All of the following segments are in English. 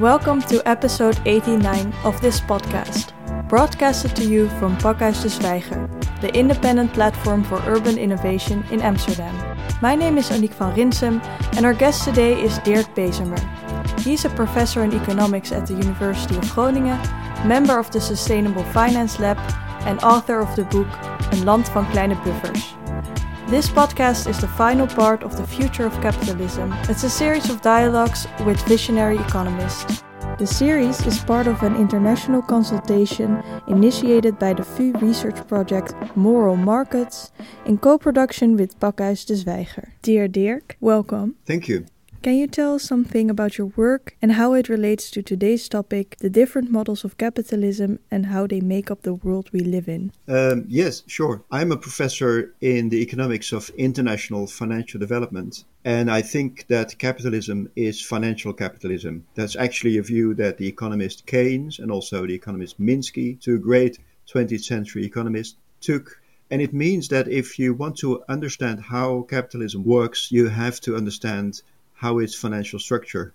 Welcome to episode 89 of this podcast, broadcasted to you from Pakhuis de Zwijger, the independent platform for urban innovation in Amsterdam. My name is Annick van Rinsum, and our guest today is Dirk Bezemer. He's a professor in economics at the University of Groningen, member of the Sustainable Finance Lab, and author of the book Een land van kleine buffers. This podcast is the final part of The Future of Capitalism. It's a series of dialogues with visionary economists. The series is part of an international consultation initiated by the VU research project Moral Markets in co production with Pakhuis de Zwijger. Dear Dirk, welcome. Thank you. Can you tell us something about your work and how it relates to today's topic, the different models of capitalism and how they make up the world we live in? Um, yes, sure. I'm a professor in the economics of international financial development, and I think that capitalism is financial capitalism. That's actually a view that the economist Keynes and also the economist Minsky, two great 20th century economists, took. And it means that if you want to understand how capitalism works, you have to understand how its financial structure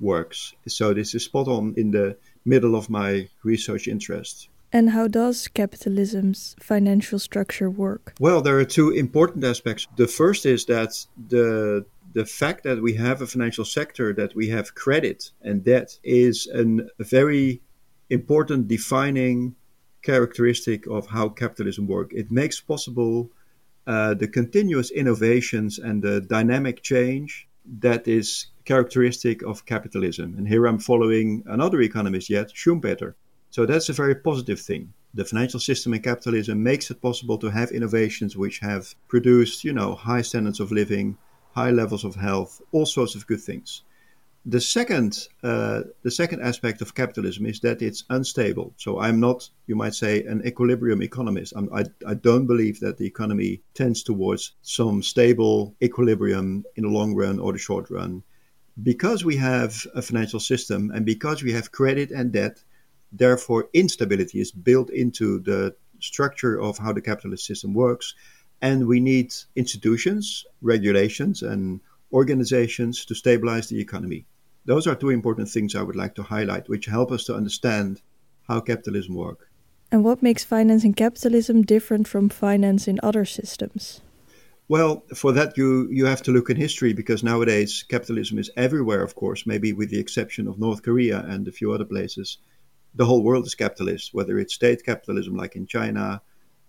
works. So this is spot on in the middle of my research interest. And how does capitalism's financial structure work? Well, there are two important aspects. The first is that the the fact that we have a financial sector, that we have credit and debt, is an, a very important defining characteristic of how capitalism works. It makes possible uh, the continuous innovations and the dynamic change that is characteristic of capitalism. And here I'm following another economist yet, Schumpeter. So that's a very positive thing. The financial system in capitalism makes it possible to have innovations which have produced, you know, high standards of living, high levels of health, all sorts of good things. The second, uh, the second aspect of capitalism is that it's unstable. So I'm not, you might say, an equilibrium economist. I'm, I, I don't believe that the economy tends towards some stable equilibrium in the long run or the short run. Because we have a financial system and because we have credit and debt, therefore instability is built into the structure of how the capitalist system works. And we need institutions, regulations, and organizations to stabilize the economy. Those are two important things I would like to highlight, which help us to understand how capitalism works. And what makes finance in capitalism different from finance in other systems? Well, for that you you have to look in history because nowadays capitalism is everywhere, of course, maybe with the exception of North Korea and a few other places. The whole world is capitalist, whether it's state capitalism like in China,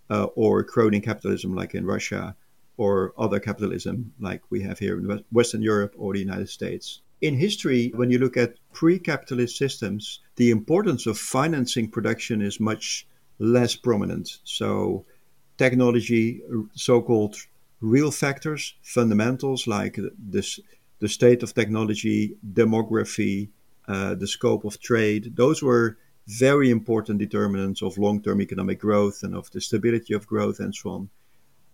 uh, or crony capitalism like in Russia, or other capitalism like we have here in Western Europe or the United States. In history, when you look at pre capitalist systems, the importance of financing production is much less prominent. So, technology, so called real factors, fundamentals like this, the state of technology, demography, uh, the scope of trade, those were very important determinants of long term economic growth and of the stability of growth and so on.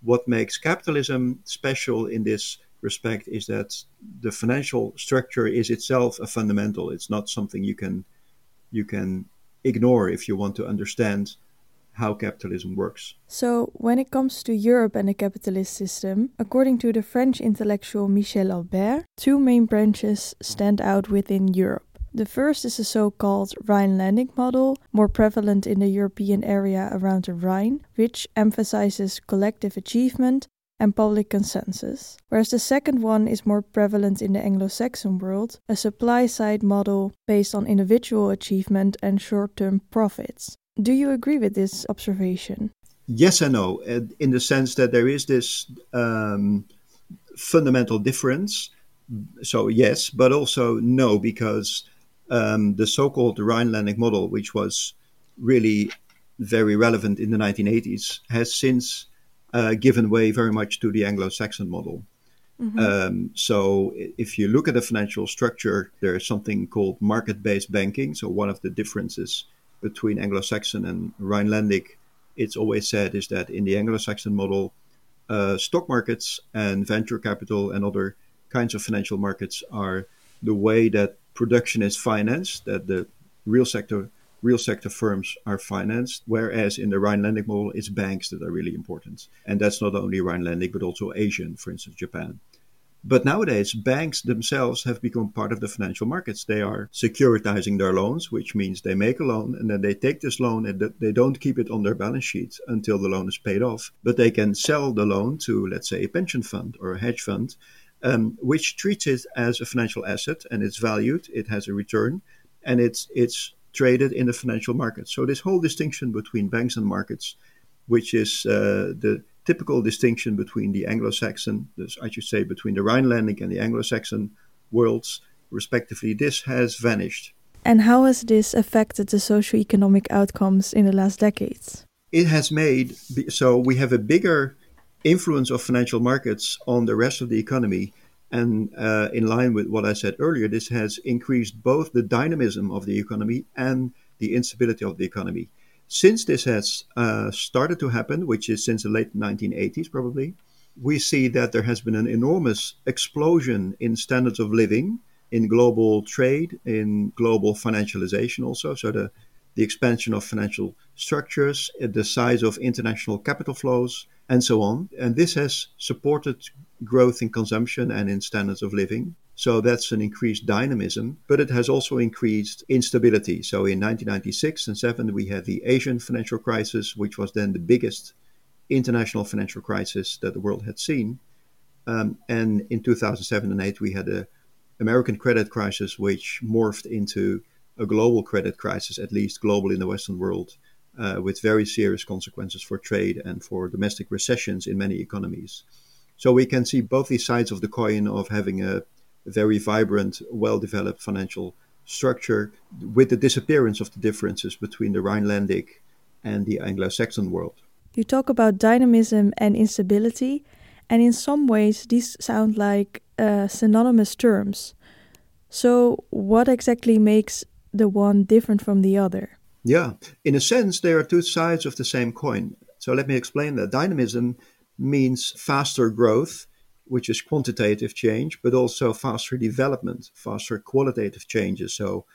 What makes capitalism special in this respect is that the financial structure is itself a fundamental. It's not something you can you can ignore if you want to understand how capitalism works. So, when it comes to Europe and the capitalist system, according to the French intellectual Michel Albert, two main branches stand out within Europe. The first is the so called Rhinelandic model, more prevalent in the European area around the Rhine, which emphasizes collective achievement and public consensus, whereas the second one is more prevalent in the Anglo Saxon world, a supply side model based on individual achievement and short term profits. Do you agree with this observation? Yes and no, in the sense that there is this um, fundamental difference. So, yes, but also no, because um, the so called Rhinelandic model, which was really very relevant in the 1980s, has since uh, given way very much to the Anglo-Saxon model. Mm-hmm. Um, so if you look at the financial structure, there is something called market-based banking. So one of the differences between Anglo-Saxon and Rhinelandic, it's always said, is that in the Anglo-Saxon model, uh, stock markets and venture capital and other kinds of financial markets are the way that production is financed, that the real sector real sector firms are financed, whereas in the Rhinelandic model, it's banks that are really important. And that's not only Rhinelandic, but also Asian, for instance, Japan. But nowadays, banks themselves have become part of the financial markets. They are securitizing their loans, which means they make a loan and then they take this loan and they don't keep it on their balance sheet until the loan is paid off. But they can sell the loan to, let's say, a pension fund or a hedge fund, um, which treats it as a financial asset and it's valued, it has a return, and it's it's traded in the financial markets. So this whole distinction between banks and markets, which is uh, the typical distinction between the Anglo-Saxon, I should say, between the Rhinelandic and the Anglo-Saxon worlds, respectively, this has vanished. And how has this affected the socio-economic outcomes in the last decades? It has made so we have a bigger influence of financial markets on the rest of the economy. And uh, in line with what I said earlier, this has increased both the dynamism of the economy and the instability of the economy. Since this has uh, started to happen, which is since the late 1980s probably, we see that there has been an enormous explosion in standards of living, in global trade, in global financialization also. So the, the expansion of financial structures, the size of international capital flows, and so on. And this has supported growth in consumption and in standards of living. So that's an increased dynamism, but it has also increased instability. So in 1996 and 7, we had the Asian financial crisis, which was then the biggest international financial crisis that the world had seen. Um, and in 2007 and 8, we had the American credit crisis, which morphed into a global credit crisis, at least global in the Western world, uh, with very serious consequences for trade and for domestic recessions in many economies. So we can see both these sides of the coin of having a very vibrant, well developed financial structure with the disappearance of the differences between the Rhinelandic and the Anglo Saxon world. You talk about dynamism and instability, and in some ways, these sound like uh, synonymous terms. So, what exactly makes the one different from the other? Yeah, in a sense, they are two sides of the same coin. So, let me explain that. Dynamism means faster growth which is quantitative change, but also faster development, faster qualitative changes. So,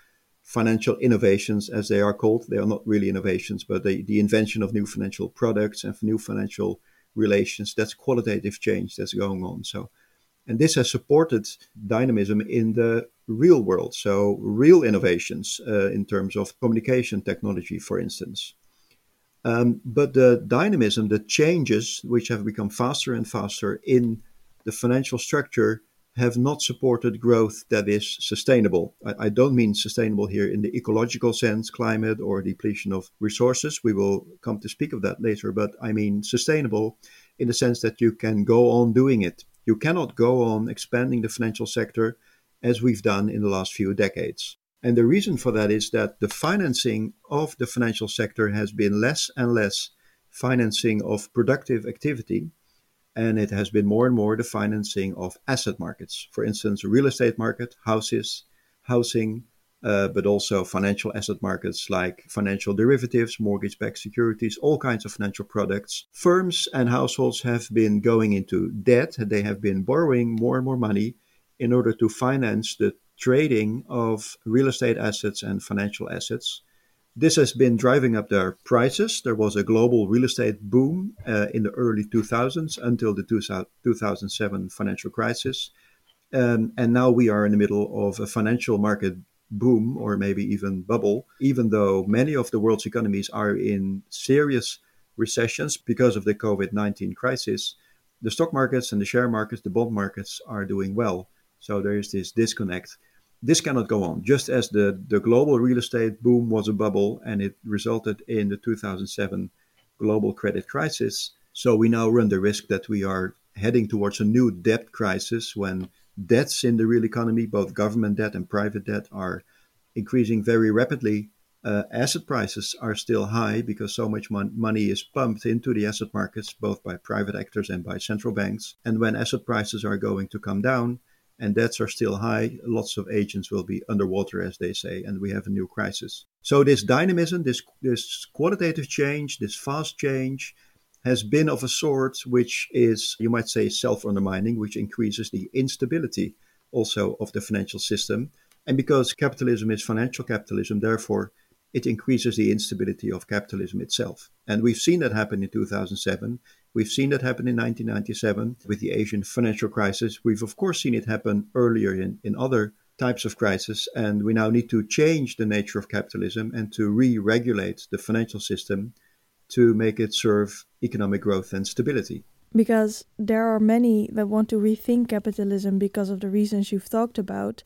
financial innovations, as they are called, they are not really innovations, but the, the invention of new financial products and new financial relations. That's qualitative change that's going on. So, and this has supported dynamism in the real world. So, real innovations uh, in terms of communication technology, for instance. Um, but the dynamism, the changes, which have become faster and faster in the financial structure have not supported growth that is sustainable. I, I, don't mean sustainable here in the ecological sense, climate or depletion of resources. We will come to speak of that later, but I mean sustainable in the sense that you can go on doing it. You cannot go on expanding the financial sector as we've done in the last few decades. And the reason for that is that the financing of the financial sector has been less and less financing of productive activity and it has been more and more the financing of asset markets. For instance, real estate market, houses, housing, uh, but also financial asset markets like financial derivatives, mortgage backed securities, all kinds of financial products. Firms and households have been going into debt, they have been borrowing more and more money in order to finance the trading of real estate assets and financial assets. This has been driving up their prices. There was a global real estate boom uh, in the early 2000s until the 2007 financial crisis. Um, and now we are in the middle of a financial market boom or maybe even bubble, even though many of the world's economies are in serious recessions because of the COVID 19 crisis. The stock markets and the share markets, the bond markets are doing well. So there is this disconnect this cannot go on. Just as the, the global real estate boom was a bubble and it resulted in the 2007 global credit crisis, so we now run the risk that we are heading towards a new debt crisis when debts in the real economy, both government debt and private debt, are increasing very rapidly. Uh, asset prices are still high because so much mon- money is pumped into the asset markets, both by private actors and by central banks. And when asset prices are going to come down, and debts are still high, lots of agents will be underwater, as they say, and we have a new crisis. So this dynamism, this this qualitative change, this fast change, has been of a sort which is, you might say, self-undermining, which increases the instability also of the financial system. And because capitalism is financial capitalism, therefore it increases the instability of capitalism itself. And we've seen that happen in 2007 We've seen that happen in 1997 with the Asian financial crisis. We've, of course, seen it happen earlier in, in other types of crisis. And we now need to change the nature of capitalism and to re regulate the financial system to make it serve economic growth and stability. Because there are many that want to rethink capitalism because of the reasons you've talked about.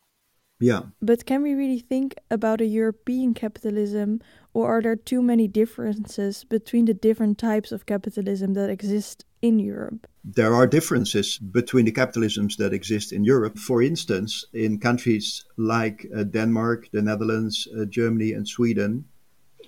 Yeah. But can we really think about a European capitalism, or are there too many differences between the different types of capitalism that exist in Europe? There are differences between the capitalisms that exist in Europe. For instance, in countries like uh, Denmark, the Netherlands, uh, Germany, and Sweden,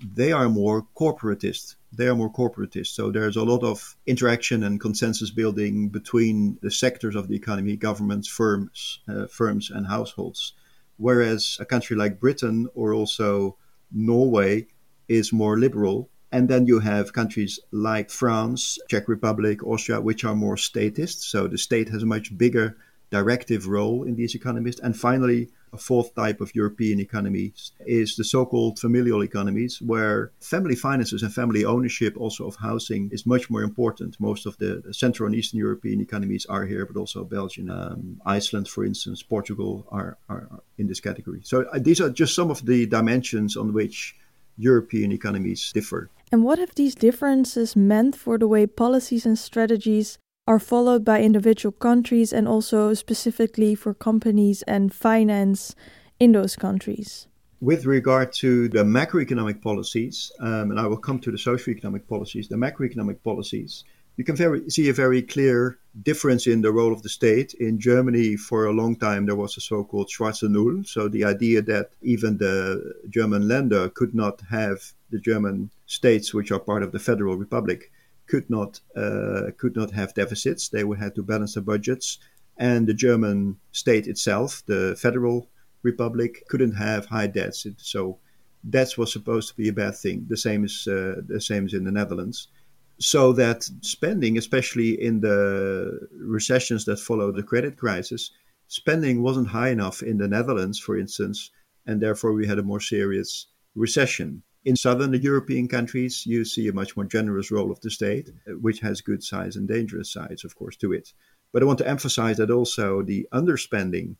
they are more corporatist. They are more corporatist. So there's a lot of interaction and consensus building between the sectors of the economy, governments, firms, uh, firms, and households whereas a country like Britain or also Norway is more liberal. And then you have countries like France, Czech Republic, Austria, which are more statist. So the state has a much bigger directive role in these economies. And finally, a fourth type of European economies is the so called familial economies, where family finances and family ownership also of housing is much more important. Most of the Central and Eastern European economies are here, but also Belgium, um, Iceland, for instance, Portugal are, are, are in this category. So uh, these are just some of the dimensions on which European economies differ. And what have these differences meant for the way policies and strategies are followed by individual countries and also specifically for companies and finance in those countries? With regard to the macroeconomic policies, um, and I will come to the socioeconomic policies, the macroeconomic policies, you can very, see a very clear difference in the role of the state. In Germany, for a long time, there was a so called Schwarze Null. So the idea that even the German Länder could not have the German states, which are part of the Federal Republic, could not uh, could not have deficits. They would have to balance their budgets, and the German state itself, the federal republic, couldn't have high debts. So that was supposed to be a bad thing. The same as uh, the same as in the Netherlands. So that spending, especially in the recessions that followed the credit crisis, spending wasn't high enough in the Netherlands, for instance, and therefore we had a more serious recession. In southern European countries, you see a much more generous role of the state, which has good sides and dangerous sides, of course, to it. But I want to emphasize that also the underspending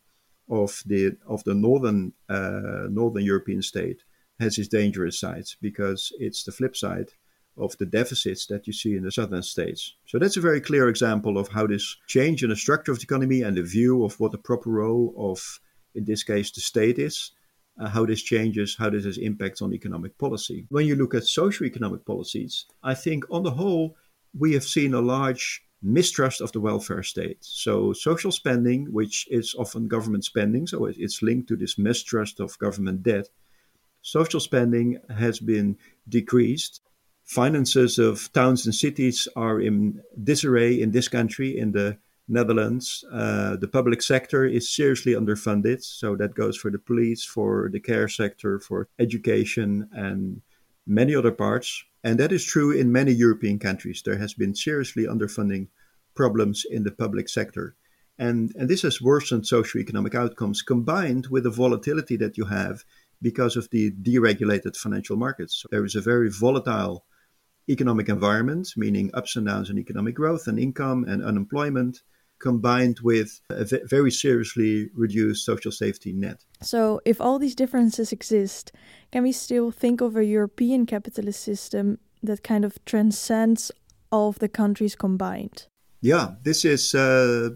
of the of the northern uh, northern European state has its dangerous sides because it's the flip side of the deficits that you see in the southern states. So that's a very clear example of how this change in the structure of the economy and the view of what the proper role of, in this case, the state is uh, how this changes, how this has impacts on economic policy. When you look at socio-economic policies, I think on the whole, we have seen a large mistrust of the welfare state. So social spending, which is often government spending, so it's linked to this mistrust of government debt, social spending has been decreased. Finances of towns and cities are in disarray in this country, in the Netherlands, uh, the public sector is seriously underfunded. So that goes for the police, for the care sector, for education, and many other parts. And that is true in many European countries. There has been seriously underfunding problems in the public sector. And, and this has worsened socioeconomic outcomes combined with the volatility that you have because of the deregulated financial markets. So there is a very volatile economic environment, meaning ups and downs in economic growth and income and unemployment combined with a very seriously reduced social safety net. So, if all these differences exist, can we still think of a European capitalist system that kind of transcends all of the countries combined? Yeah, this is uh,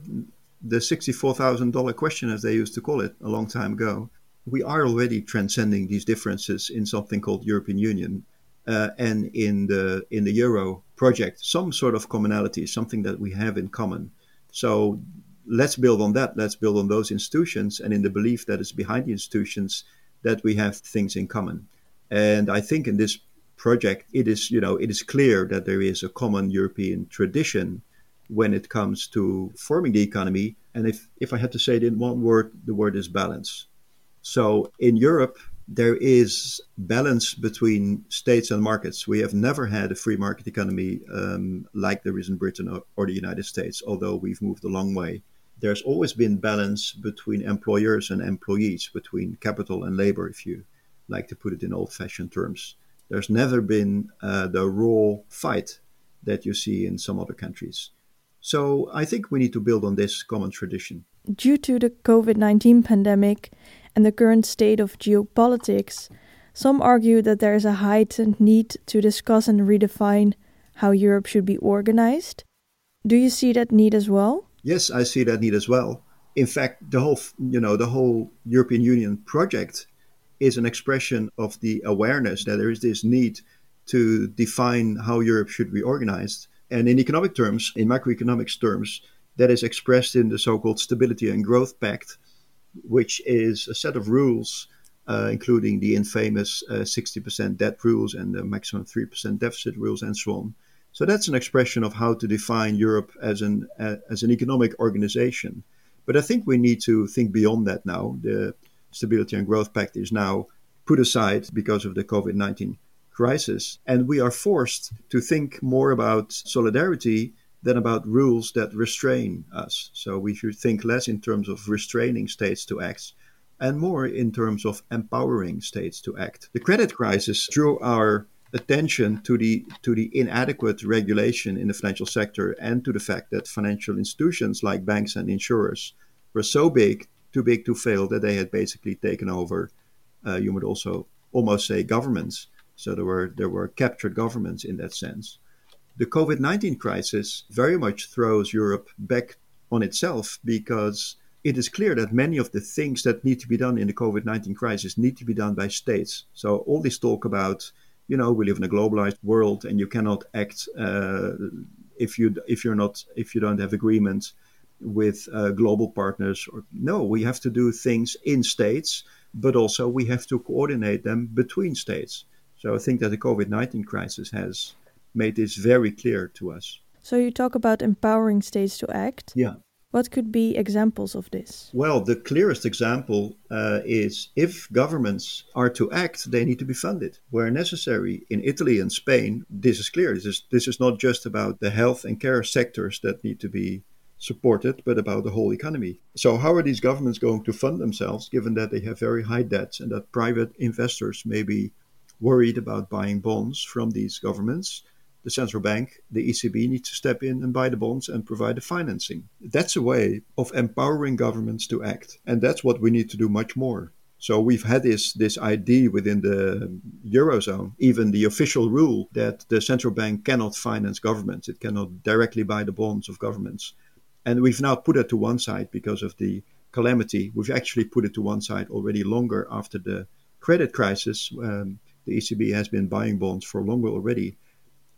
the $64,000 question, as they used to call it a long time ago. We are already transcending these differences in something called European Union. Uh, and in the in the euro project, some sort of commonality, something that we have in common. So let's build on that. Let's build on those institutions and in the belief that is behind the institutions that we have things in common. And I think in this project, it is you know it is clear that there is a common European tradition when it comes to forming the economy. And if if I had to say it in one word, the word is balance. So in Europe, there is balance between states and markets. We have never had a free market economy um, like there is in Britain or, or, the United States, although we've moved a long way. There's always been balance between employers and employees, between capital and labor, if you like to put it in old fashioned terms. There's never been uh, the raw fight that you see in some other countries. So I think we need to build on this common tradition. Due to the COVID 19 pandemic and the current state of geopolitics, some argue that there is a heightened need to discuss and redefine how Europe should be organized. Do you see that need as well? Yes, I see that need as well. In fact, the whole, you know, the whole European Union project is an expression of the awareness that there is this need to define how Europe should be organized. And in economic terms, in macroeconomics terms, that is expressed in the so-called Stability and Growth Pact, which is a set of rules uh, including the infamous uh, 60% debt rules and the maximum 3% deficit rules and so on. So that's an expression of how to define Europe as an uh, as an economic organization. But I think we need to think beyond that now. The Stability and Growth Pact is now put aside because of the COVID 19 crisis. And we are forced to think more about solidarity than about rules that restrain us. So we should think less in terms of restraining states to act and more in terms of empowering states to act. The credit crisis drew our attention to the to the inadequate regulation in the financial sector and to the fact that financial institutions like banks and insurers were so big, too big to fail, that they had basically taken over. Uh, you would also almost say governments. So there were there were captured governments in that sense. The COVID nineteen crisis very much throws Europe back on itself because it is clear that many of the things that need to be done in the COVID 19 crisis need to be done by states. So, all this talk about, you know, we live in a globalized world and you cannot act uh, if, you, if, you're not, if you don't have agreements with uh, global partners. Or, no, we have to do things in states, but also we have to coordinate them between states. So, I think that the COVID 19 crisis has made this very clear to us. So, you talk about empowering states to act. Yeah. What could be examples of this? Well, the clearest example uh, is if governments are to act, they need to be funded where necessary. In Italy and Spain, this is clear. This is, this is not just about the health and care sectors that need to be supported, but about the whole economy. So, how are these governments going to fund themselves given that they have very high debts and that private investors may be worried about buying bonds from these governments? The central bank, the ECB, needs to step in and buy the bonds and provide the financing. That's a way of empowering governments to act. And that's what we need to do much more. So we've had this this idea within the eurozone, even the official rule that the central bank cannot finance governments; it cannot directly buy the bonds of governments. And we've now put it to one side because of the calamity. We've actually put it to one side already longer after the credit crisis. Um, the ECB has been buying bonds for longer already.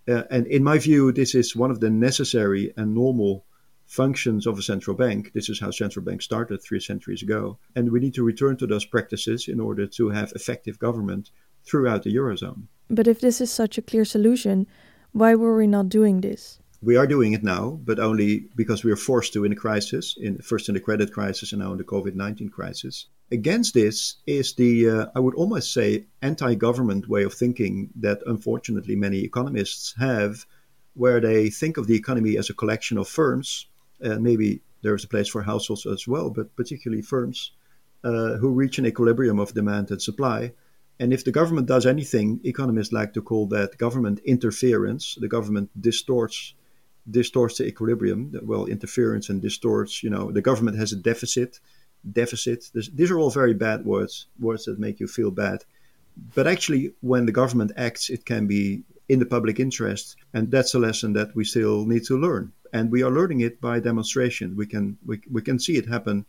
Uh, and in my view, this is one of the necessary and normal functions of a central bank. This is how central banks started three centuries ago. And we need to return to those practices in order to have effective government throughout the Eurozone. But if this is such a clear solution, why were we not doing this? We are doing it now, but only because we are forced to in a crisis, in, first in the credit crisis and now in the COVID 19 crisis. Against this is the, uh, I would almost say, anti government way of thinking that unfortunately many economists have, where they think of the economy as a collection of firms, and maybe there's a place for households as well, but particularly firms, uh, who reach an equilibrium of demand and supply. And if the government does anything, economists like to call that government interference. The government distorts distorts the equilibrium. Well, interference and distorts. You know, the government has a deficit. Deficit. This, these are all very bad words. Words that make you feel bad. But actually, when the government acts, it can be in the public interest, and that's a lesson that we still need to learn. And we are learning it by demonstration. We can we, we can see it happen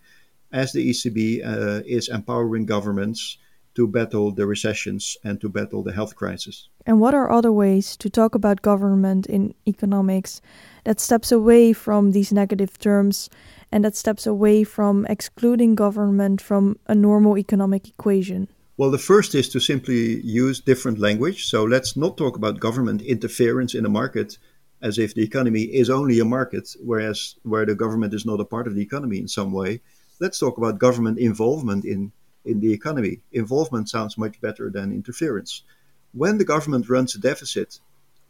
as the ECB uh, is empowering governments to battle the recessions and to battle the health crisis. And what are other ways to talk about government in economics that steps away from these negative terms and that steps away from excluding government from a normal economic equation? Well, the first is to simply use different language. So let's not talk about government interference in a market as if the economy is only a market, whereas where the government is not a part of the economy in some way. Let's talk about government involvement in in the economy. Involvement sounds much better than interference. When the government runs a deficit,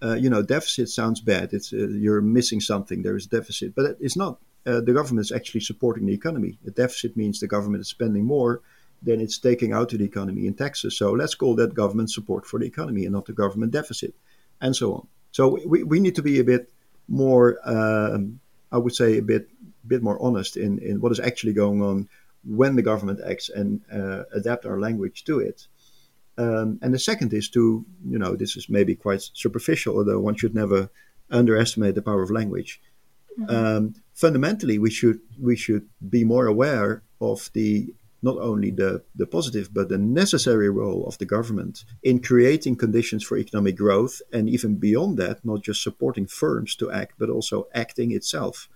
uh, you know, deficit sounds bad. It's uh, you're missing something. There is deficit, but it's not. Uh, the government is actually supporting the economy. A deficit means the government is spending more than it's taking out of the economy in taxes. So let's call that government support for the economy and not the government deficit, and so on. So we, we need to be a bit more, um, I would say, a bit bit more honest in, in what is actually going on when the government acts and uh, adapt our language to it. Um, and the second is to, you know, this is maybe quite superficial, although one should never underestimate the power of language. Mm-hmm. Um, fundamentally, we should we should be more aware of the not only the, the positive but the necessary role of the government in creating conditions for economic growth and even beyond that, not just supporting firms to act but also acting itself.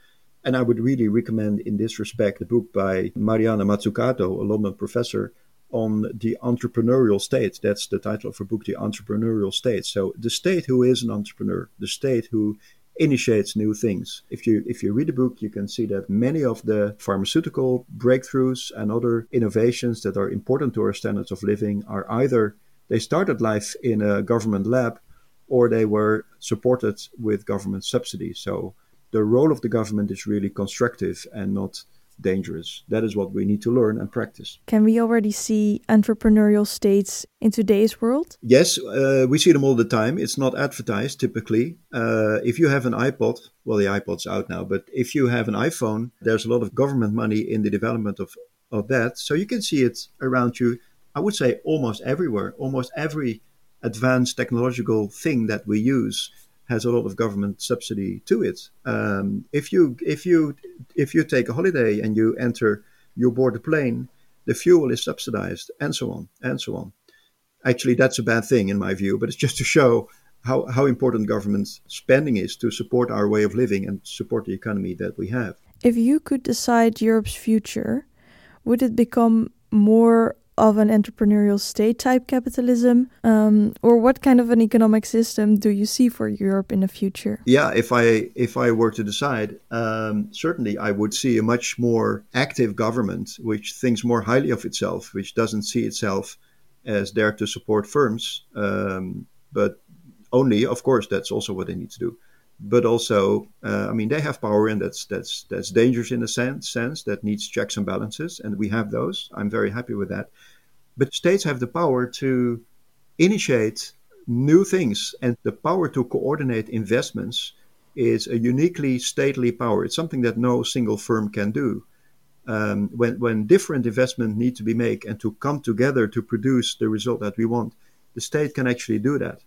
And I would really recommend in this respect the book by Mariana Mazzucato, a London professor, on the entrepreneurial state. That's the title of her book, The Entrepreneurial State. So the state who is an entrepreneur, the state who initiates new things. If you if you read the book, you can see that many of the pharmaceutical breakthroughs and other innovations that are important to our standards of living are either they started life in a government lab or they were supported with government subsidies. So the role of the government is really constructive and not dangerous. That is what we need to learn and practice. Can we already see entrepreneurial states in today's world? Yes, uh, we see them all the time. It's not advertised typically. Uh, if you have an iPod, well, the iPod's out now, but if you have an iPhone, there's a lot of government money in the development of, of that. So you can see it around you, I would say almost everywhere. Almost every advanced technological thing that we use has a lot of government subsidy to it. Um, if you if you if you take a holiday and you enter, you board a plane, the fuel is subsidized, and so on and so on. Actually, that's a bad thing in my view, but it's just to show how, how important government spending is to support our way of living and support the economy that we have. If you could decide Europe's future, would it become more of an entrepreneurial state type capitalism? Um, or what kind of an economic system do you see for Europe in the future? Yeah, if I if I were to decide, um, certainly I would see a much more active government, which thinks more highly of itself, which doesn't see itself as there to support firms, um, but only, of course, that's also what they need to do but also, uh, I mean, they have power, and that's that's that's dangerous in a sense, sense that needs checks and balances, and we have those. I'm very happy with that. But states have the power to initiate new things, and the power to coordinate investments is a uniquely stately power. It's something that no single firm can do. Um, when when different investments need to be made and to come together to produce the result that we want, the state can actually do that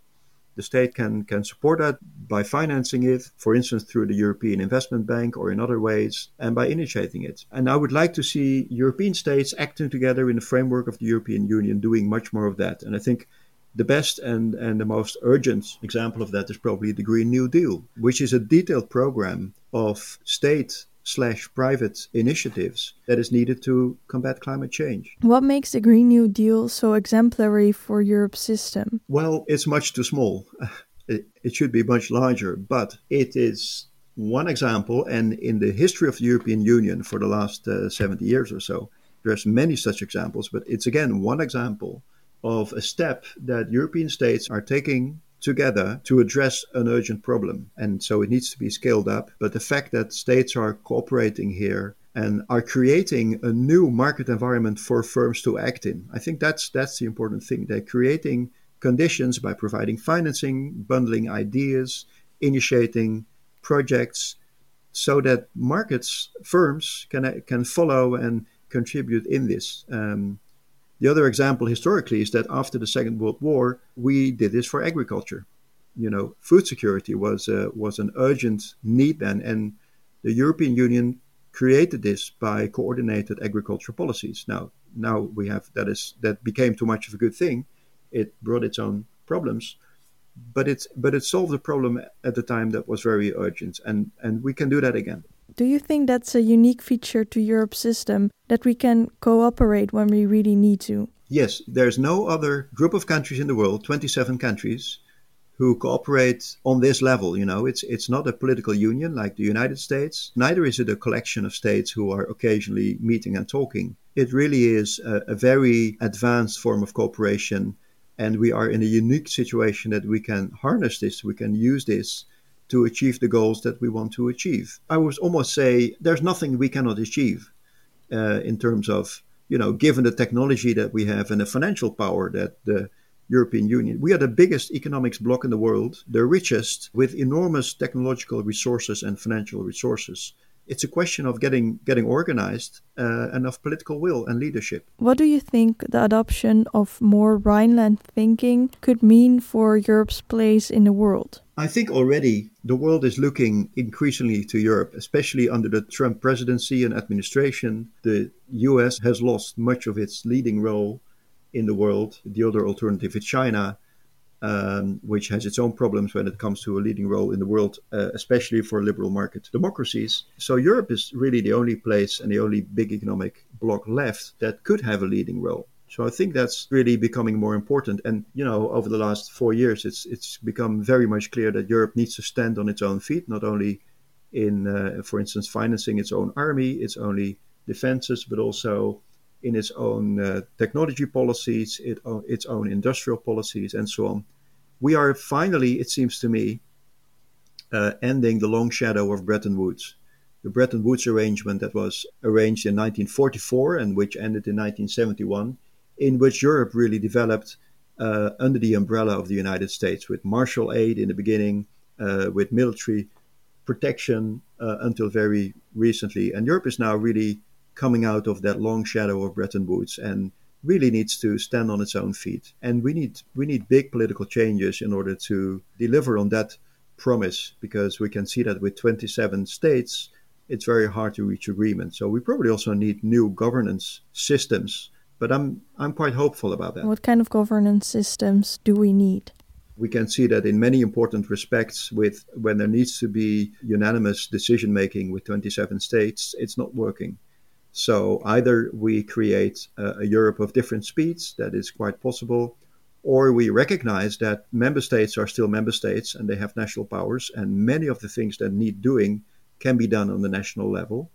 the state can, can support that by financing it, for instance, through the European Investment Bank or in other ways, and by initiating it. And I would like to see European states acting together in the framework of the European Union doing much more of that. And I think the best and, and the most urgent example of that is probably the Green New Deal, which is a detailed program of state slash private initiatives that is needed to combat climate change. What makes the Green New Deal so exemplary for Europe's system? Well, it's much too small. It, it should be much larger, but it is one example. And in the history of the European Union for the last uh, 70 years or so, there's many such examples, but it's again one example of a step that European states are taking together to address an urgent problem. And so it needs to be scaled up. But the fact that states are cooperating here and are creating a new market environment for firms to act in, I think that's that's the important thing. They're creating conditions by providing financing, bundling ideas, initiating projects so that markets, firms can can follow and contribute in this. Um, the other example historically is that after the Second World War, we did this for agriculture. You know, food security was uh, was an urgent need then, and the European Union created this by coordinated agricultural policies. Now, now we have that is that became too much of a good thing. It brought its own problems, but it's but it solved a problem at the time that was very urgent, and and we can do that again. Do you think that's a unique feature to Europe's system that we can cooperate when we really need to? Yes, there's no other group of countries in the world, 27 countries, who cooperate on this level. You know, it's it's not a political union like the United States. Neither is it a collection of states who are occasionally meeting and talking. It really is a, a very advanced form of cooperation, and we are in a unique situation that we can harness this, we can use this to achieve the goals that we want to achieve. I would almost say there's nothing we cannot achieve uh, in terms of, you know, given the technology that we have and the financial power that the European Union. We are the biggest economics bloc in the world, the richest, with enormous technological resources and financial resources. It's a question of getting getting organized uh, and of political will and leadership. What do you think the adoption of more Rhineland thinking could mean for Europe's place in the world? I think already the world is looking increasingly to Europe, especially under the Trump presidency and administration. The US has lost much of its leading role in the world. The other alternative is China, um, which has its own problems when it comes to a leading role in the world, uh, especially for liberal market democracies. So Europe is really the only place and the only big economic bloc left that could have a leading role. So I think that's really becoming more important. And you know, over the last four years, it's it's become very much clear that Europe needs to stand on its own feet, not only in, uh, for instance, financing its own army, its only defenses, but also in its own uh, technology policies, it, uh, its own industrial policies, and so on. We are finally, it seems to me, uh, ending the long shadow of Bretton Woods. The Bretton Woods arrangement that was arranged in 1944 and which ended in 1971, in which Europe really developed uh, under the umbrella of the United States, with Marshall aid in the beginning, uh, with military protection uh, until very recently. And Europe is now really coming out of that long shadow of Bretton Woods and really needs to stand on its own feet. And we need we need big political changes in order to deliver on that promise because we can see that with 27 states it's very hard to reach agreement. So we probably also need new governance systems. But I'm I'm quite hopeful about that. What kind of governance systems do we need? We can see that in many important respects with when there needs to be unanimous decision making with 27 states, it's not working. So either we create a, a Europe of different speeds, that is quite possible, or we recognize that member states are still member states and they have national powers, and many of the things that need doing can be done on the national level,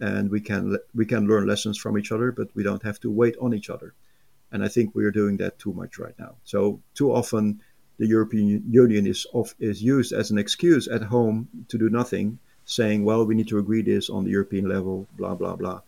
and we can we can learn lessons from each other, but we don't have to wait on each other. And I think we are doing that too much right now. So too often, the European Union is is used as an excuse at home to do nothing, saying, "Well, we need to agree this on the European level," blah blah blah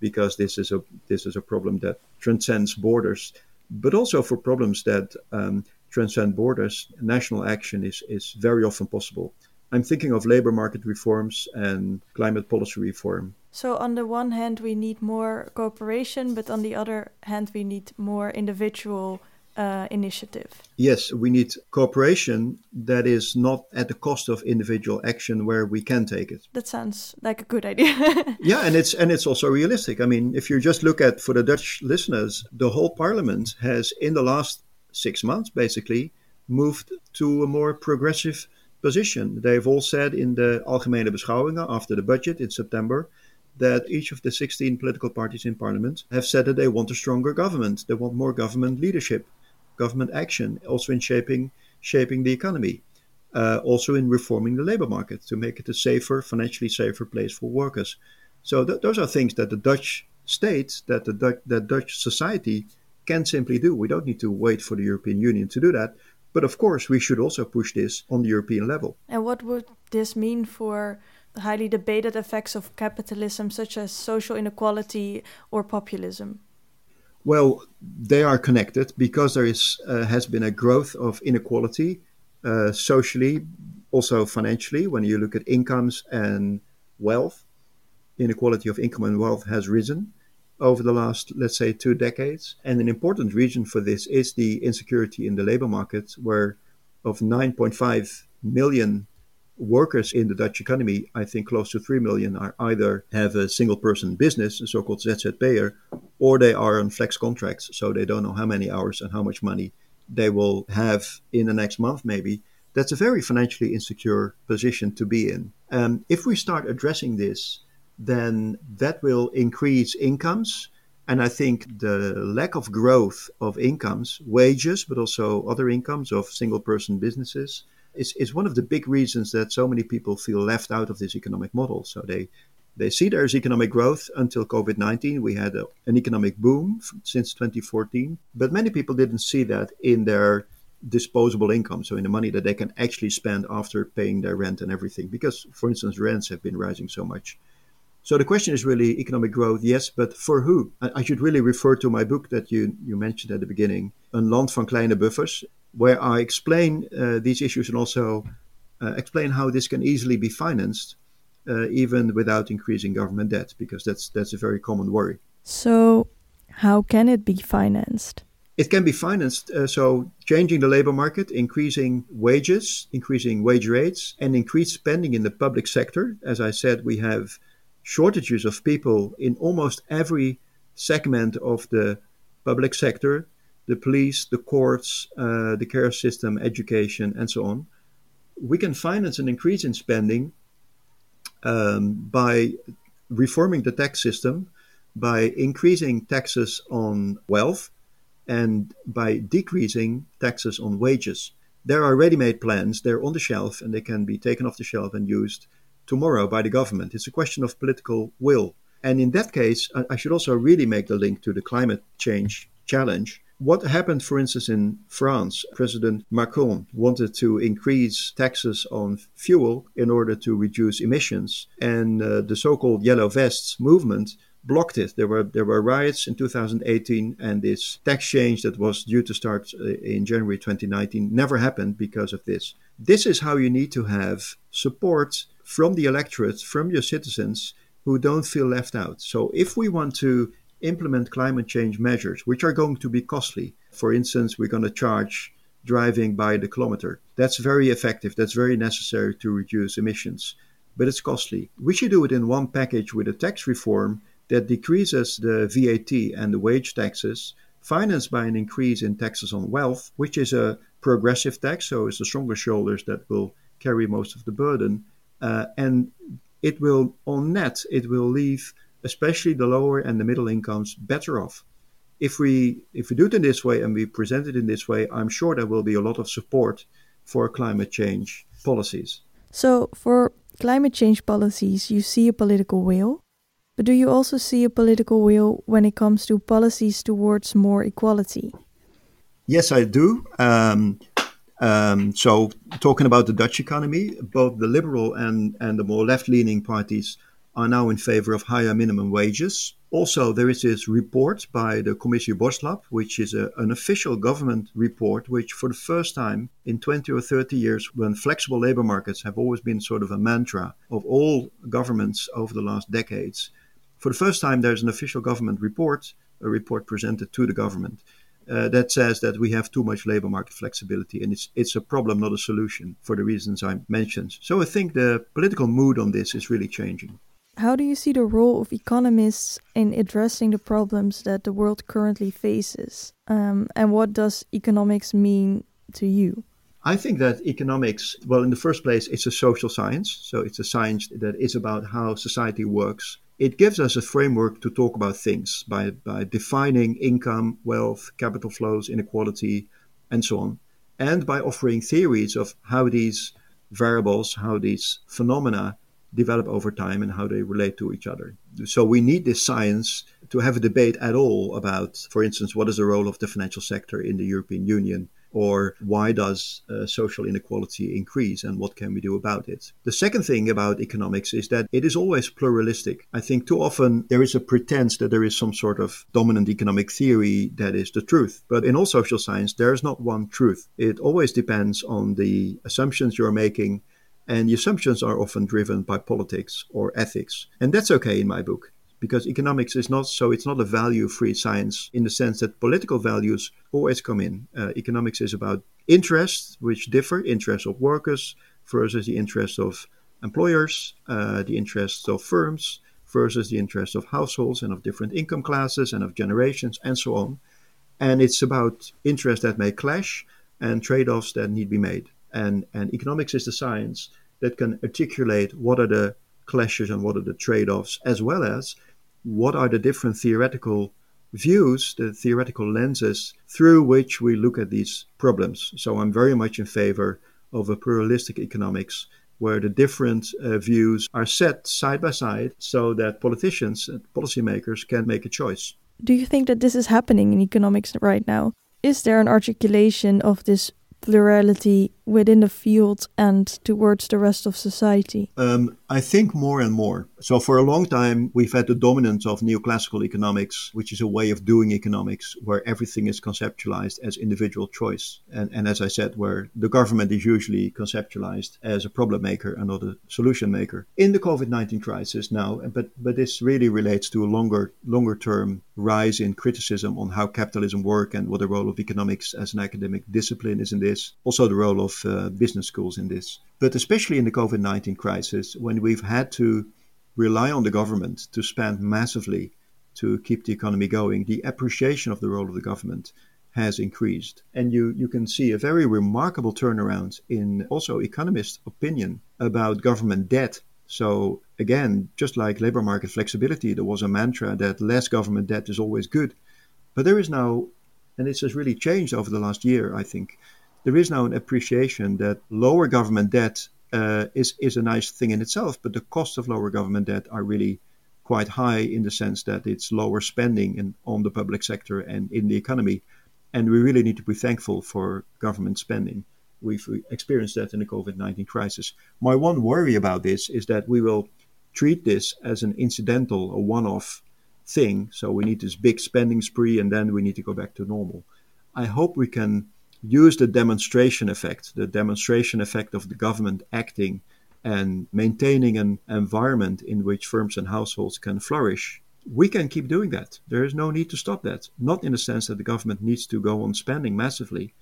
because this is a this is a problem that transcends borders, but also for problems that um, transcend borders, national action is is very often possible. I'm thinking of labor market reforms and climate policy reform. So, on the one hand, we need more cooperation, but on the other hand, we need more individual uh, initiative. Yes, we need cooperation that is not at the cost of individual action where we can take it. That sounds like a good idea. yeah, and it's and it's also realistic. I mean, if you just look at for the Dutch listeners, the whole parliament has in the last 6 months basically moved to a more progressive position. They've all said in the Algemene Beschouwingen after the budget in September that each of the 16 political parties in parliament have said that they want a stronger government. They want more government leadership government action, also in shaping shaping the economy, uh, also in reforming the labor market to make it a safer, financially safer place for workers. So th- those are things that the Dutch state, that the Dutch, that Dutch society can simply do. We don't need to wait for the European Union to do that. But of course, we should also push this on the European level. And what would this mean for the highly debated effects of capitalism, such as social inequality or populism? Well, they are connected because there is uh, has been a growth of inequality uh, socially, also financially. When you look at incomes and wealth, inequality of income and wealth has risen over the last, let's say, two decades. And an important reason for this is the insecurity in the labor market, where of 9.5 million workers in the Dutch economy, I think close to 3 million are either have a single person business, a so called ZZP'er, or they are on flex contracts. So they don't know how many hours and how much money they will have in the next month, maybe. That's a very financially insecure position to be in. Um, if we start addressing this, then that will increase incomes. And I think the lack of growth of incomes, wages, but also other incomes of single person businesses, is, is one of the big reasons that so many people feel left out of this economic model. So they they see there's economic growth until COVID 19. We had a, an economic boom since 2014, but many people didn't see that in their disposable income, so in the money that they can actually spend after paying their rent and everything. Because, for instance, rents have been rising so much. So the question is really economic growth, yes, but for who? I, should really refer to my book that you, you mentioned at the beginning, Een land van kleine buffers, where I explain uh, these issues and also uh, explain how this can easily be financed, uh, even without increasing government debt, because that's that's a very common worry. So, how can it be financed? It can be financed. Uh, so, changing the labor market, increasing wages, increasing wage rates, and increased spending in the public sector. As I said, we have shortages of people in almost every segment of the public sector the police, the courts, uh, the care system, education, and so on. We can finance an increase in spending um, by reforming the tax system, by increasing taxes on wealth, and by decreasing taxes on wages. There are ready made plans, they're on the shelf, and they can be taken off the shelf and used tomorrow by the government. It's a question of political will. And in that case, I should also really make the link to the climate change challenge. What happened, for instance, in France? President Macron wanted to increase taxes on fuel in order to reduce emissions, and uh, the so called Yellow Vests movement blocked it. There were there were riots in 2018, and this tax change that was due to start uh, in January 2019 never happened because of this. This is how you need to have support from the electorate, from your citizens who don't feel left out. So if we want to implement climate change measures, which are going to be costly, for instance, we're going to charge driving by the kilometer. That's very effective. That's very necessary to reduce emissions, but it's costly. We should do it in one package with a tax reform that decreases the VAT and the wage taxes, financed by an increase in taxes on wealth, which is a progressive tax, so it's the stronger shoulders that will carry most of the burden. Uh, and it will, on net, it will leave especially the lower and the middle incomes better off. If we if we do it in this way and we present it in this way, I'm sure there will be a lot of support for climate change policies. So for climate change policies, you see a political will, but do you also see a political will when it comes to policies towards more equality? Yes, I do. Um, um, so, talking about the Dutch economy, both the liberal and, and the more left leaning parties are now in favor of higher minimum wages. Also, there is this report by the Commissie Borstlap, which is a, an official government report, which for the first time in 20 or 30 years, when flexible labor markets have always been sort of a mantra of all governments over the last decades, for the first time, there's an official government report, a report presented to the government, uh, that says that we have too much labor market flexibility, and it's it's a problem, not a solution, for the reasons I mentioned. So I think the political mood on this is really changing. How do you see the role of economists in addressing the problems that the world currently faces? Um, and what does economics mean to you? I think that economics, well, in the first place, it's a social science. So it's a science that is about how society works it gives us a framework to talk about things by, by defining income, wealth, capital flows, inequality, and so on, and by offering theories of how these variables, how these phenomena develop over time and how they relate to each other. So we need this science to have a debate at all about, for instance, what is the role of the financial sector in the European Union or why does uh, social inequality increase and what can we do about it? The second thing about economics is that it is always pluralistic. I think too often there is a pretense that there is some sort of dominant economic theory that is the truth. But in all social science, there is not one truth. It always depends on the assumptions you're making. And the assumptions are often driven by politics or ethics. And that's okay in my book because economics is not so it's not a value free science in the sense that political values always come in. Uh, economics is about interests which differ interests of workers versus the interests of employers uh, the interests of firms versus the interests of households and of different income classes and of generations and so on. And it's about interests that may clash and trade-offs that need to be made. And and economics is the science that can articulate what are the clashes and what are the trade-offs as well as what are the different theoretical views, the theoretical lenses through which we look at these problems. So I'm very much in favor of a pluralistic economics where the different uh, views are set side by side so that politicians and policymakers can make a choice. Do you think that this is happening in economics right now? Is there an articulation of this plurality within the field and towards the rest of society? Um, I think more and more. So, for a long time, we've had the dominance of neoclassical economics, which is a way of doing economics where everything is conceptualized as individual choice. And, and as I said, where the government is usually conceptualized as a problem maker and not a solution maker. In the COVID 19 crisis now, but, but this really relates to a longer, longer term rise in criticism on how capitalism works and what the role of economics as an academic discipline is in this. Also, the role of uh, business schools in this. But especially in the COVID 19 crisis, when we've had to rely on the government to spend massively to keep the economy going, the appreciation of the role of the government has increased. And you, you can see a very remarkable turnaround in also economist opinion about government debt. So, again, just like labor market flexibility, there was a mantra that less government debt is always good. But there is now, and this has really changed over the last year, I think, there is now an appreciation that lower government debt uh, is is a nice thing in itself, but the cost of lower government debt are really quite high in the sense that it's lower spending in, on the public sector and in the economy, and we really need to be thankful for government spending. We've experienced that in the COVID nineteen crisis. My one worry about this is that we will treat this as an incidental, a one-off thing. So we need this big spending spree, and then we need to go back to normal. I hope we can use the demonstration effect, the demonstration effect of the government acting and maintaining an environment in which firms and households can flourish, we can keep doing that. There is no need to stop that. Not in the sense that the government needs to go on spending massively,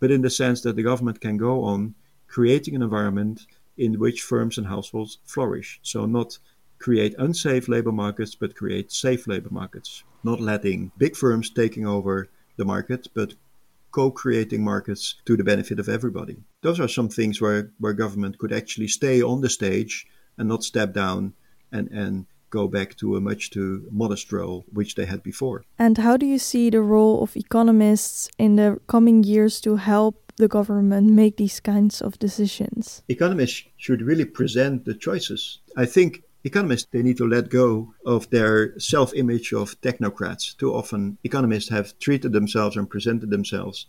but in the sense that the government can go on creating an environment in which firms and households flourish. So, not create unsafe labor markets, but create safe labor markets. Not letting big firms taking over the market, but co-creating markets to the benefit of everybody. Those are some things where, where government could actually stay on the stage and not step down and, and go back to a much too modest role which they had before. And how do you see the role of economists in the coming years to help the government make these kinds of decisions? Economists should really present the choices. I think economists they need to let go of their self-image of technocrats. Too often, economists have treated themselves and presented themselves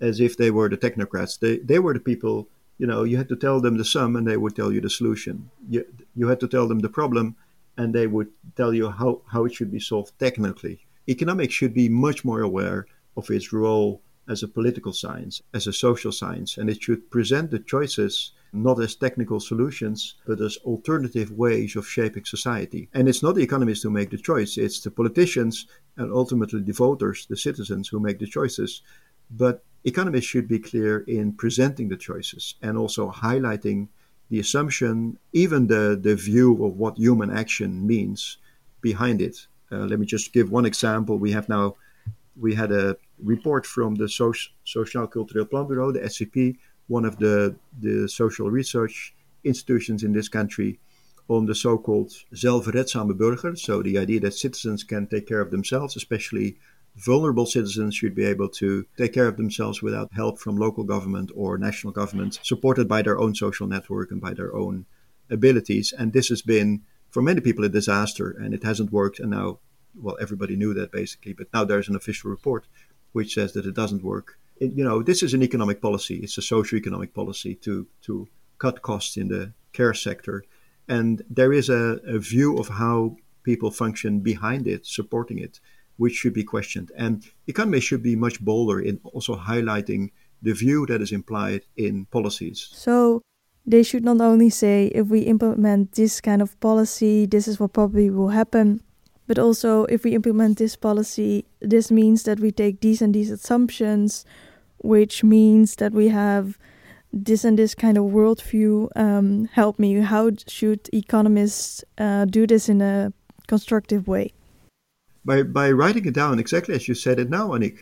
as if they were the technocrats. They they were the people. You know, you had to tell them the sum, and they would tell you the solution. You you had to tell them the problem, and they would tell you how how it should be solved technically. Economics should be much more aware of its role as a political science, as a social science, and it should present the choices not as technical solutions, but as alternative ways of shaping society. And it's not the economists who make the choice, it's the politicians and ultimately the voters, the citizens who make the choices. But economists should be clear in presenting the choices and also highlighting the assumption, even the, the view of what human action means behind it. Uh, let me just give one example. We have now we had a report from the social cultural plan bureau, the SCP, one of the, the social research institutions in this country on the so-called zelfredzame burger. So the idea that citizens can take care of themselves, especially vulnerable citizens should be able to take care of themselves without help from local government or national government, supported by their own social network and by their own abilities. And this has been, for many people, a disaster, and it hasn't worked. And now, well, everybody knew that basically, but now there's an official report which says that it doesn't work you know, this is an economic policy. It's a socio-economic policy to to cut costs in the care sector, and there is a, a view of how people function behind it, supporting it, which should be questioned. And economists should be much bolder in also highlighting the view that is implied in policies. So they should not only say if we implement this kind of policy, this is what probably will happen, but also if we implement this policy, this means that we take these and these assumptions which means that we have this and this kind of worldview. Um, help me. How should economists uh, do this in a constructive way? By by writing it down exactly as you said it now, Annick.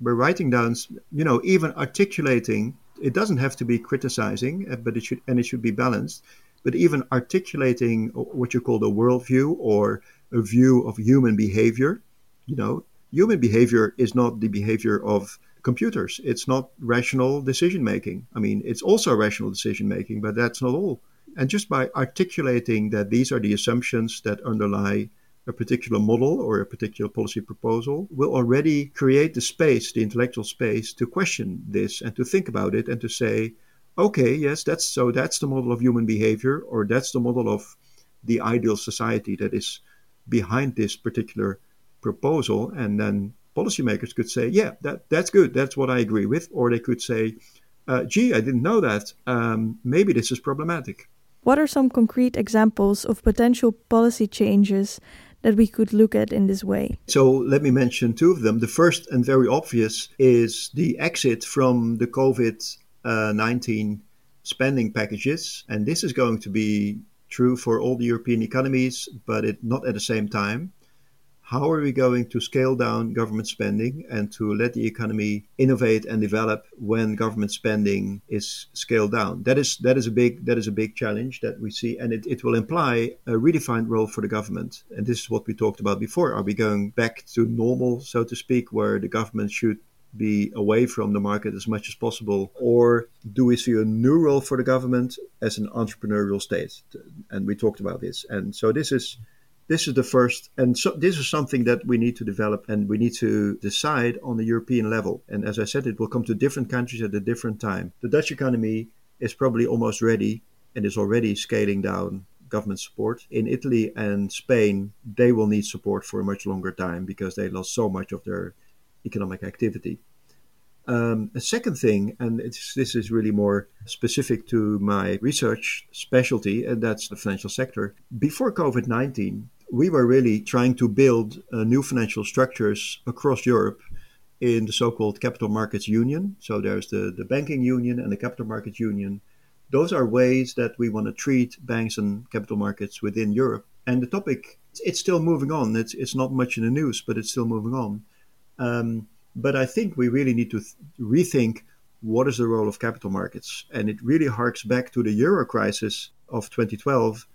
By writing down, you know, even articulating. It doesn't have to be criticizing, uh, but it should and it should be balanced. But even articulating what you call the worldview or a view of human behavior, you know, human behavior is not the behavior of computers. It's not rational decision making. I mean, it's also rational decision making, but that's not all. And just by articulating that these are the assumptions that underlie a particular model or a particular policy proposal will already create the space, the intellectual space, to question this and to think about it and to say, okay, yes, that's so that's the model of human behavior, or that's the model of the ideal society that is behind this particular proposal, and then policymakers could say, yeah, that that's good, that's what I agree with, or they could say, uh, gee, I didn't know that. Um, maybe this is problematic. What are some concrete examples of potential policy changes that we could look at in this way? So let me mention two of them. The first and very obvious is the exit from the COVID uh, 19 spending packages. And this is going to be true for all the European economies, but it, not at the same time how are we going to scale down government spending and to let the economy innovate and develop when government spending is scaled down that is that is a big that is a big challenge that we see and it, it will imply a redefined role for the government and this is what we talked about before are we going back to normal so to speak where the government should be away from the market as much as possible? Or do we see a new role for the government as an entrepreneurial state? And we talked about this. And so this is this is the first, and so this is something that we need to develop and we need to decide on the European level. And as I said, it will come to different countries at a different time. The Dutch economy is probably almost ready and is already scaling down government support. In Italy and Spain, they will need support for a much longer time because they lost so much of their economic activity. Um, a second thing, and this is really more specific to my research specialty, and that's the financial sector. Before COVID 19, we were really trying to build uh, new financial structures across Europe in the so-called capital markets union. So there's the, the banking union and the capital markets union. Those are ways that we want to treat banks and capital markets within Europe. And the topic, it's still moving on. It's, it's not much in the news, but it's still moving on. Um, but I think we really need to th- rethink what is the role of capital markets. And it really harks back to the euro crisis of 2012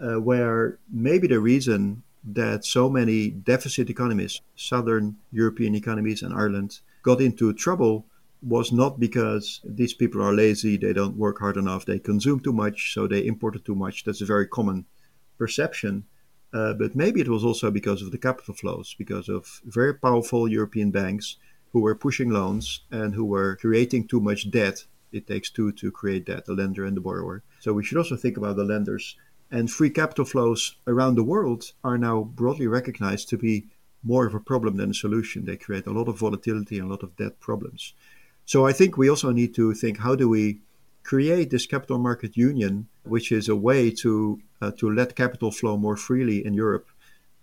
uh, where maybe the reason that so many deficit economies, southern European economies and Ireland, got into trouble was not because these people are lazy, they don't work hard enough, they consume too much, so they imported too much. That's a very common perception. Uh, but maybe it was also because of the capital flows, because of very powerful European banks who were pushing loans and who were creating too much debt. It takes two to create debt, the lender and the borrower. So we should also think about the lenders and free capital flows around the world are now broadly recognized to be more of a problem than a solution. They create a lot of volatility and a lot of debt problems. So I think we also need to think how do we create this capital market union, which is a way to uh, to let capital flow more freely in Europe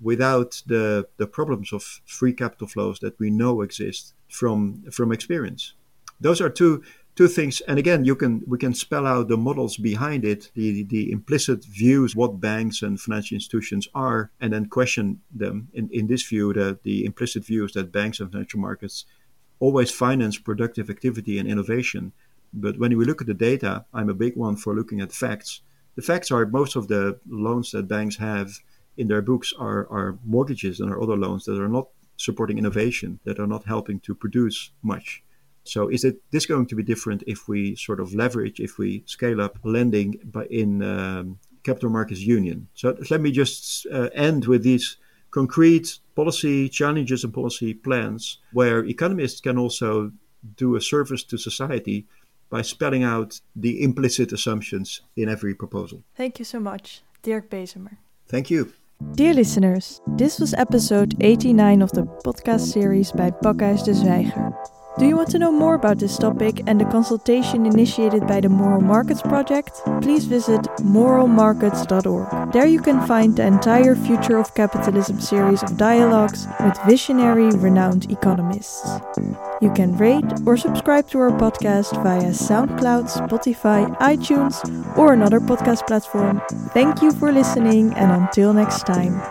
without the, the problems of free capital flows that we know exist from from experience. Those are two two things and again you can we can spell out the models behind it the the implicit views what banks and financial institutions are and then question them in in this view the the implicit views that banks and financial markets always finance productive activity and innovation but when we look at the data i'm a big one for looking at facts the facts are most of the loans that banks have in their books are are mortgages and are other loans that are not supporting innovation that are not helping to produce much so is it this going to be different if we sort of leverage, if we scale up lending by in um, capital markets union? So let me just uh, end with these concrete policy challenges and policy plans where economists can also do a service to society by spelling out the implicit assumptions in every proposal. Thank you so much, Dirk Bezemer. Thank you. Dear listeners, this was episode 89 of the podcast series by Pakhuis de Zwijger. Do you want to know more about this topic and the consultation initiated by the Moral Markets Project? Please visit moralmarkets.org. There you can find the entire Future of Capitalism series of dialogues with visionary, renowned economists. You can rate or subscribe to our podcast via SoundCloud, Spotify, iTunes, or another podcast platform. Thank you for listening, and until next time.